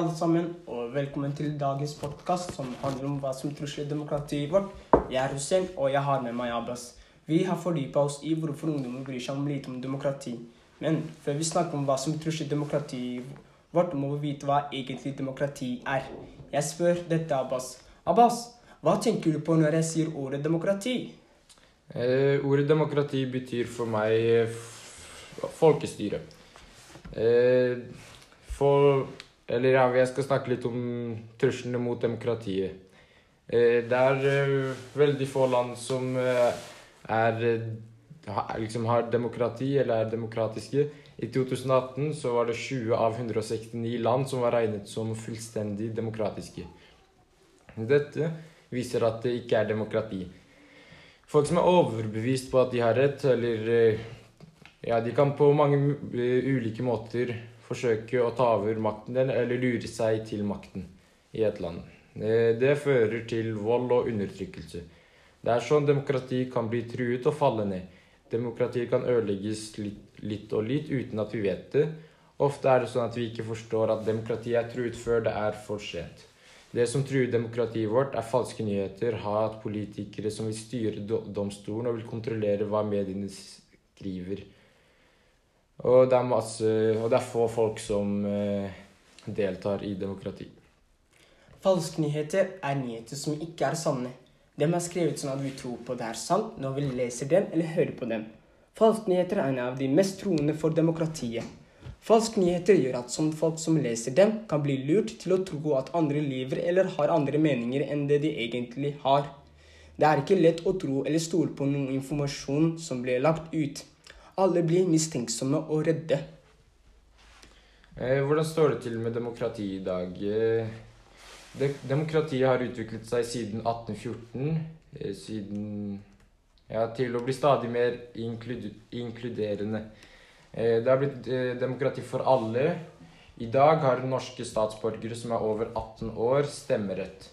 Alle sammen, og velkommen til dagens podkast som handler om hva som trusler demokratiet vårt. Jeg er Hussein, og jeg har med meg Abbas. Vi har fordypa oss i hvorfor ungdommer bryr seg om lite om demokrati. Men før vi snakker om hva som trusler demokratiet vårt, må vi vite hva egentlig demokrati er. Jeg spør dette Abbas. Abbas, hva tenker du på når jeg sier ordet demokrati? Eh, ordet demokrati betyr for meg folkestyre. Eh, for Eller ja, jeg skal snakke litt om truslene mot demokratiet. Eh, det er eh, veldig få land som eh, er liksom har demokrati eller er demokratiske. I 2018 så var det 20 av 169 land som var regnet som fullstendig demokratiske. Dette viser at det ikke er demokrati. Folk som er overbevist på at de har rett, eller Ja, de kan på mange eh, ulike måter forsøke å ta over makten, eller lure seg til makten i et land. Eh, Det fører til vold og undertrykkelse. Det er sånn demokrati kan bli truet og falle ned. Demokratiet kan ødelegges litt, litt og litt uten at vi vet det. Ofte er det sånn at vi ikke forstår at demokratiet er truet før det er for sent. Det som truer demokratiet vårt, er falske nyheter, hat, politikere som vil styre domstolen og vil kontrollere hva mediene skriver. Og det er, masse, og det er få folk som eh, deltar i demokrati. Falske nyheter er nyheter som ikke er sanne. De er skrevet sånn at vi tror på det er sant når vi leser dem eller hører på dem. Falske nyheter er en av de mest troende for demokratiet. Falske nyheter gjør at sånne folk som leser dem, kan bli lurt til å tro at andre lever eller har andre meninger enn det de egentlig har. Det er ikke lett å tro eller stole på noen informasjon som blir lagt ut. Alle blir mistenksomme og redde. Eh, hvordan står det til med demokrati i dag? Eh, demokratiet har utviklet seg siden 1814, eh, siden ja, til å bli stadig mer inkluderende. Det har blitt demokrati for alle. I dag har norske statsborgere som er over 18 år, stemmerett.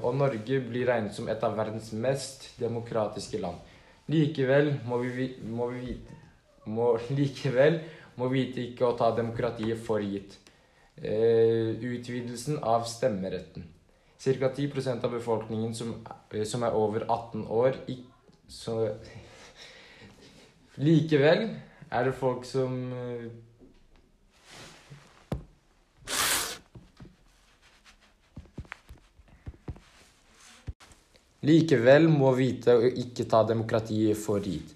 Og Norge blir regnet som et av verdens mest demokratiske land. Likevel må vi, må vi vite må, Likevel må vite ikke å ta demokratiet for gitt. Eh, utvidelsen av stemmeretten. Ca. 10% av befolkningen som, eh, som er over 18 år ikk- så, Likevel er det folk som Likevel må vite å ikke ta demokratiet for gitt.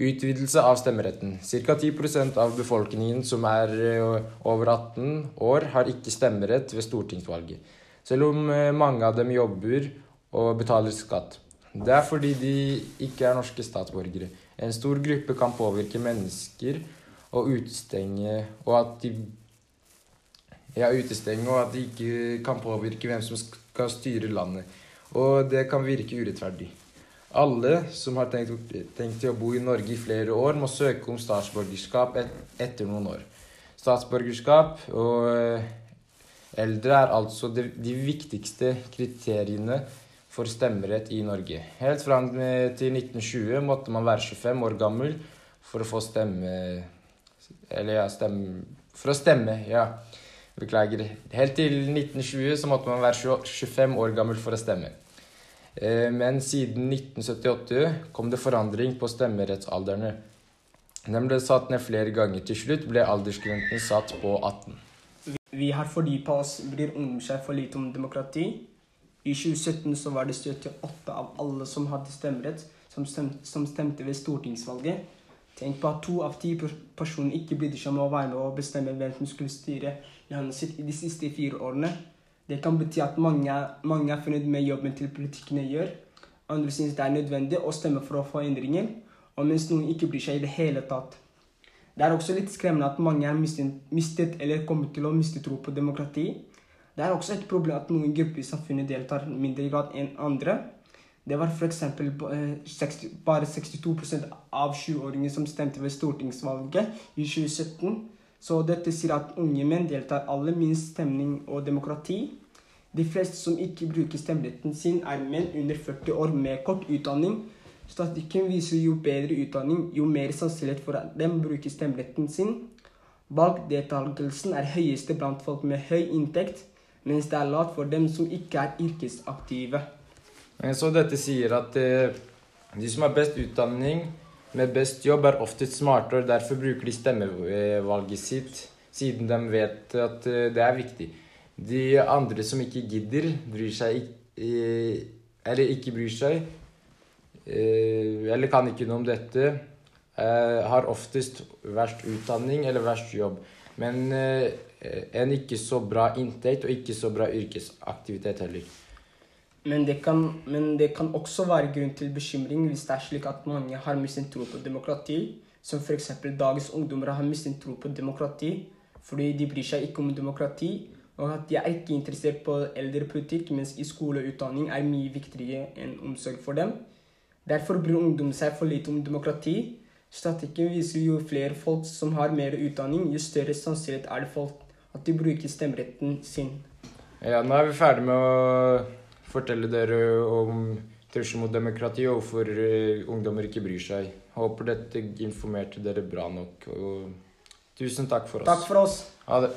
Utvidelse av stemmeretten. Ca. 10% av befolkningen som er eh, over 18 år, har ikke stemmerett ved stortingsvalget. Selv om eh, mange av dem jobber og betaler skatt. Det er fordi de ikke er norske statsborgere. En stor gruppe kan påvirke mennesker og utestenge og at de ja, utestenge og at de ikke kan påvirke hvem som skal styre landet. Og det kan virke urettferdig. Alle som har tenkt, tenkt til å bo i Norge i flere år, må søke om statsborgerskap et, etter noen år. Statsborgerskap og eh, eldre er altså de, de viktigste kriteriene for stemmerett i Norge. Helt fram til 1920 måtte man være 25 år gammel for å få stemme Eller ja, stemme For å stemme, ja. Beklager. Helt til 1920 så måtte man være 25 år gammel for å stemme. Eh, Men siden 1978 kom det forandring på stemmerettsalderne. Den ble satt ned flere ganger. Til slutt ble aldersgrensen satt på 18. Vi har fordypa oss bryr ungdom seg for lite om demokrati. I 2017 så var det 78 av alle som hadde stemmerett, som stemte ved stortingsvalget. Tenk på at to av ti personer ikke brydde seg om å være med og bestemme hvem som skulle styre landet sitt i de siste fire årene. Det kan bety at mange, mange er fornøyd med jobben til politikkene gjør. Andre syns det er nødvendig å stemme for å få endringer, og mens noen ikke bryr seg i det hele tatt. Det er også litt skremmende at mange har mistet eller kommet til å miste tro på demokrati. Det er også et problem at noen grupper i samfunnet deltar mindre i grad enn andre. Det var f.eks. bare 62% av 20-åringer som stemte ved stortingsvalget i 2017. Så dette sier at unge menn deltar aller minst stemning og demokrati. De fleste som ikke bruker stemmeretten sin, er menn under 40 år med kort utdanning. Statistikken viser jo bedre utdanning, jo mer sannsynlighet for at de bruker stemmeretten sin. Valgdeltakelsen er høyeste blant folk med høy inntekt, mens det er lavt for dem som ikke er yrkesaktive. Så dette sier at eh, de som har best utdanning med best jobb, er oftest smartere, derfor bruker de stemmevalget sitt, siden de vet at eh, det er viktig. De andre som ikke gidder, bryr seg ikke Eller ikke bryr seg, eh, eller kan ikke noe om dette, eh, har oftest verst utdanning eller verst jobb. Men eh, en ikke så bra inntekt og ikke så bra yrkesaktivitet heller. Men det, kan, men det kan også være grunn til bekymring hvis det er slik at mange har mistet tro på demokrati, som f.eks. dagens ungdommer har mistet tro på demokrati fordi de bryr seg ikke om demokrati, og at de er ikke interessert på eldrepolitikk, mens i skole og utdanning er mye viktigere enn omsorg for dem. Derfor bryr ungdom seg for lite om demokrati. Statikken viser jo flere folk som har mer utdanning, jo større sannsynlighet er det for at de bruker stemmeretten sin. Ja, nå er vi ferdig med å fortelle dere om trussel mot demokrati og hvorfor eh, ungdommer ikke bryr seg. Håper dette informerte dere bra nok. Og tusen takk for oss. Takk for oss. Ha det.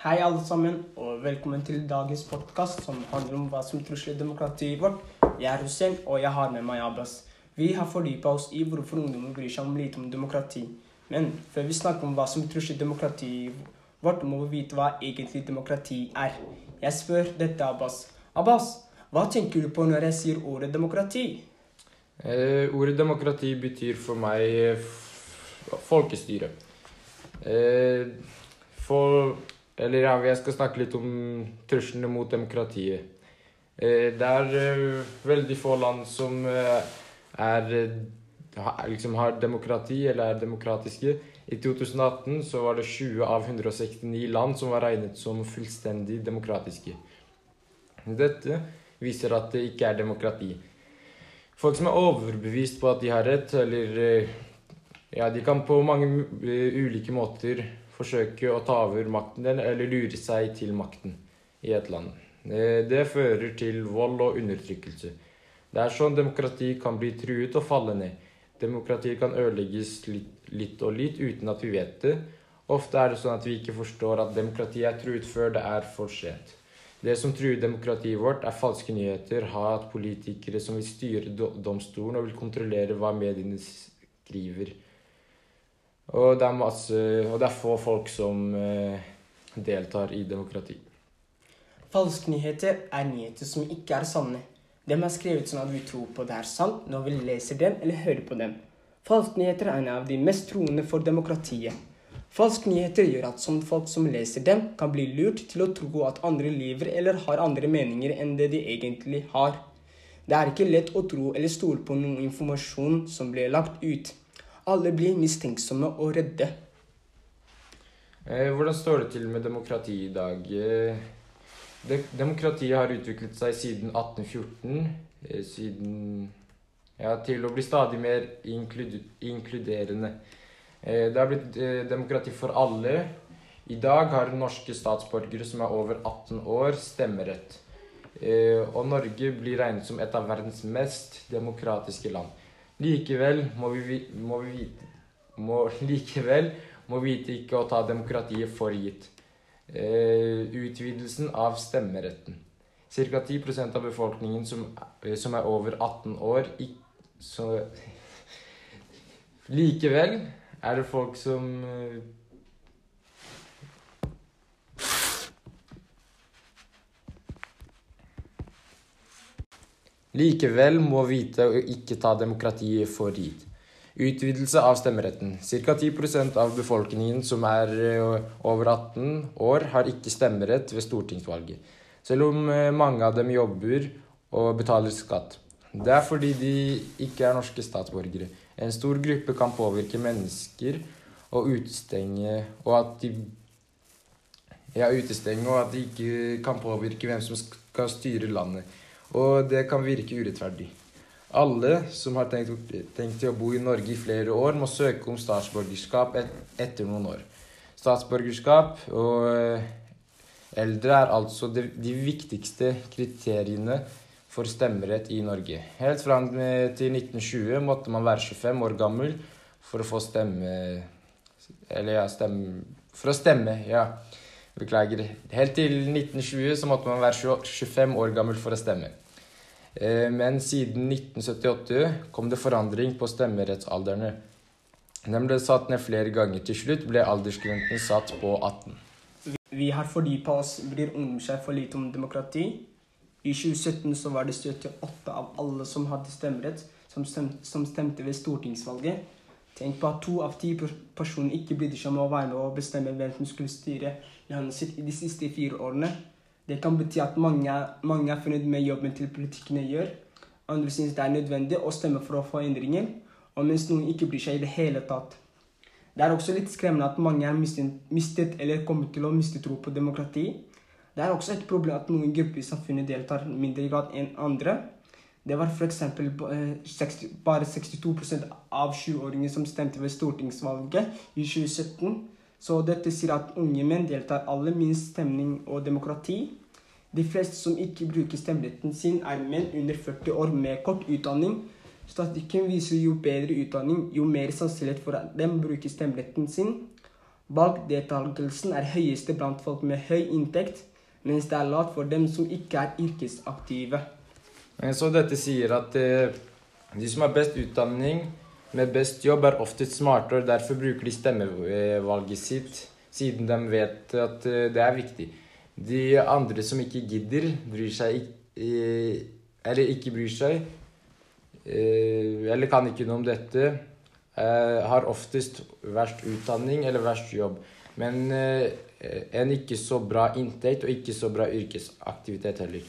Hei, alle sammen, og velkommen til dagens podkast som handler om hva som trusler demokratiet vårt. Jeg er Hussein, og jeg har med meg Abbas. Vi har fordypa oss i hvorfor ungdommer bryr seg om lite om demokrati. Men før vi snakker om hva som trusler demokratiet vårt, må vi vite hva egentlig demokrati er. Jeg spør dette Abbas. Abbas, hva tenker du på når jeg sier ordet demokrati? Eh, ordet demokrati betyr for meg eh, folkestyre. Eh, for Eller ja, jeg skal snakke litt om truslene mot demokratiet. Eh, det er eh, veldig få land som eh, er liksom har demokrati eller er demokratiske. I 2018 så var det 20 av 169 land som var regnet som fullstendig demokratiske. Dette viser at det ikke er demokrati. Folk som er overbevist på at de har rett, eller Ja, de kan på mange ulike måter forsøke å ta over makten eller lure seg til makten i et land. Eh, Det fører til vold og undertrykkelse. Det er sånn demokrati kan bli truet og falle ned. Demokrati kan ødelegges litt, og litt uten at vi vet det. Ofte er det sånn at vi ikke forstår at demokratiet er truet før det er for sent. Det som truer demokratiet vårt, er falske nyheter, hat, politikere som vil styre domstolen og vil kontrollere hva mediene skriver. Og det er, masse, og det er få folk som eh, deltar i demokrati. Falske nyheter er nyheter som ikke er sanne. De er skrevet sånn at vi tror på det er sant når vi leser dem eller hører på dem. Falske nyheter er en av de mest troende for demokratiet. Falske nyheter gjør at sånne folk som leser dem, kan bli lurt til å tro at andre lever eller har andre meninger enn det de egentlig har. Det er ikke lett å tro eller stole på noen informasjon som blir lagt ut. Alle blir mistenksomme og redde. Eh, hvordan står det til med demokrati i dag? Eh, demokratiet har utviklet seg siden 1814, eh, siden ja, til å bli stadig mer inkluderende. Det har blitt demokrati for alle. I dag har norske statsborgere som er over 18 år, stemmerett. Og Norge blir regnet som et av verdens mest demokratiske land. Likevel må vi, må vi vite må, Likevel må vi vite ikke å ta demokratiet for gitt. Eh, utvidelsen av stemmeretten. Ca. 10% av befolkningen som, eh, som er over 18 år ikk- så, Likevel er det folk som Likevel må vite å ikke ta demokratiet for gitt. Utvidelse av stemmeretten. Ca. 10% av befolkningen som er eh, over 18 år, har ikke stemmerett ved stortingsvalget. Selv om eh, mange av dem jobber og betaler skatt. Det er fordi de ikke er norske statsborgere. En stor gruppe kan påvirke mennesker og utestenge og at de ja, utestenge og at de ikke kan påvirke hvem som skal styre landet. Og det kan virke urettferdig. Alle som har tenkt, tenkt til å bo i Norge i flere år, må søke om statsborgerskap et, etter noen år. statsborgerskap. Og eh, eldre er altså de, de viktigste kriteriene for stemmerett i Norge. Helt fram til 1920 måtte man være 25 år gammel for å få stemme Eller ja, stemme For å stemme, ja. Beklager. Helt til 1920 så måtte man være 25 år gammel for å stemme. Eh, men siden 1978 kom det forandring på stemmerettsalderne. Den ble satt ned flere ganger. Til slutt ble aldersgrensen satt på 18. Vi har fordypa oss bryr ungdom seg for lite om demokrati. I 2017 så var det 78 av alle som hadde stemmerett, som stemte ved stortingsvalget. Tenk på at to av ti personer ikke brydde seg om å være med og bestemme hvem som skulle styre landet sitt i de siste fire årene. Det kan bety at mange, mange er fornøyd med jobben til politikkene gjør. Andre syns det er nødvendig å stemme for å få endringer, og mens noen ikke bryr seg i det hele tatt. Det er også litt skremmende at mange har mistet eller kommet til å miste tro på demokrati. Det er også et problem at noen grupper i samfunnet deltar i mindre grad enn andre. Det var f.eks. Eh, bare 62% av 20-åringer som stemte ved stortingsvalget i 2017. Så dette sier at unge menn deltar aller minst stemning og demokrati. De fleste som ikke bruker stemmeretten sin, er menn under 40 år med kort utdanning. Statistikken viser jo bedre utdanning, jo mer sannsynlighet for at de bruker stemmeretten sin. Valgdeltakelsen er høyeste blant folk med høy inntekt, mens det er lavt for dem som ikke er yrkesaktive. Så dette sier at eh, de som har best utdanning med best jobb, er ofte smartere, og derfor bruker de stemmevalget sitt, siden de vet at eh, det er viktig. De andre som ikke gidder, bryr seg Eller ikke bryr seg, eh, eller kan ikke noe om dette, har oftest verst utdanning eller verst jobb. Men en ikke så bra inntekt og ikke så bra yrkesaktivitet heller.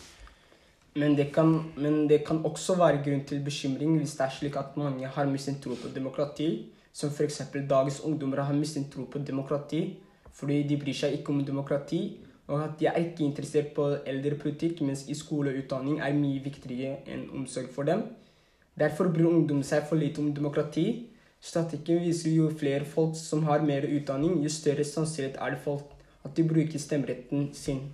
Men det, kan, men det kan også være grunn til bekymring hvis det er slik at mange har mistet tro på demokrati, som f.eks. dagens ungdommer har mistet tro på demokrati fordi de bryr seg ikke om demokrati, og at de er ikke interessert på eldrepolitikk, mens i skole og utdanning er mye viktigere enn omsorg for dem. Derfor bryr ungdom seg for lite om demokrati. Statikken viser jo flere folk som har mer utdanning, jo større sannsynlighet er det for at de bruker stemmeretten sin.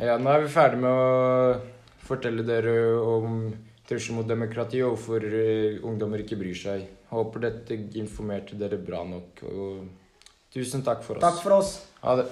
Ja, nå er vi ferdig med å fortelle dere om trussel mot demokrati og hvorfor eh, ungdommer ikke bryr seg. Håper dette informerte dere bra nok. Og tusen takk for oss. Takk for oss. Ha det.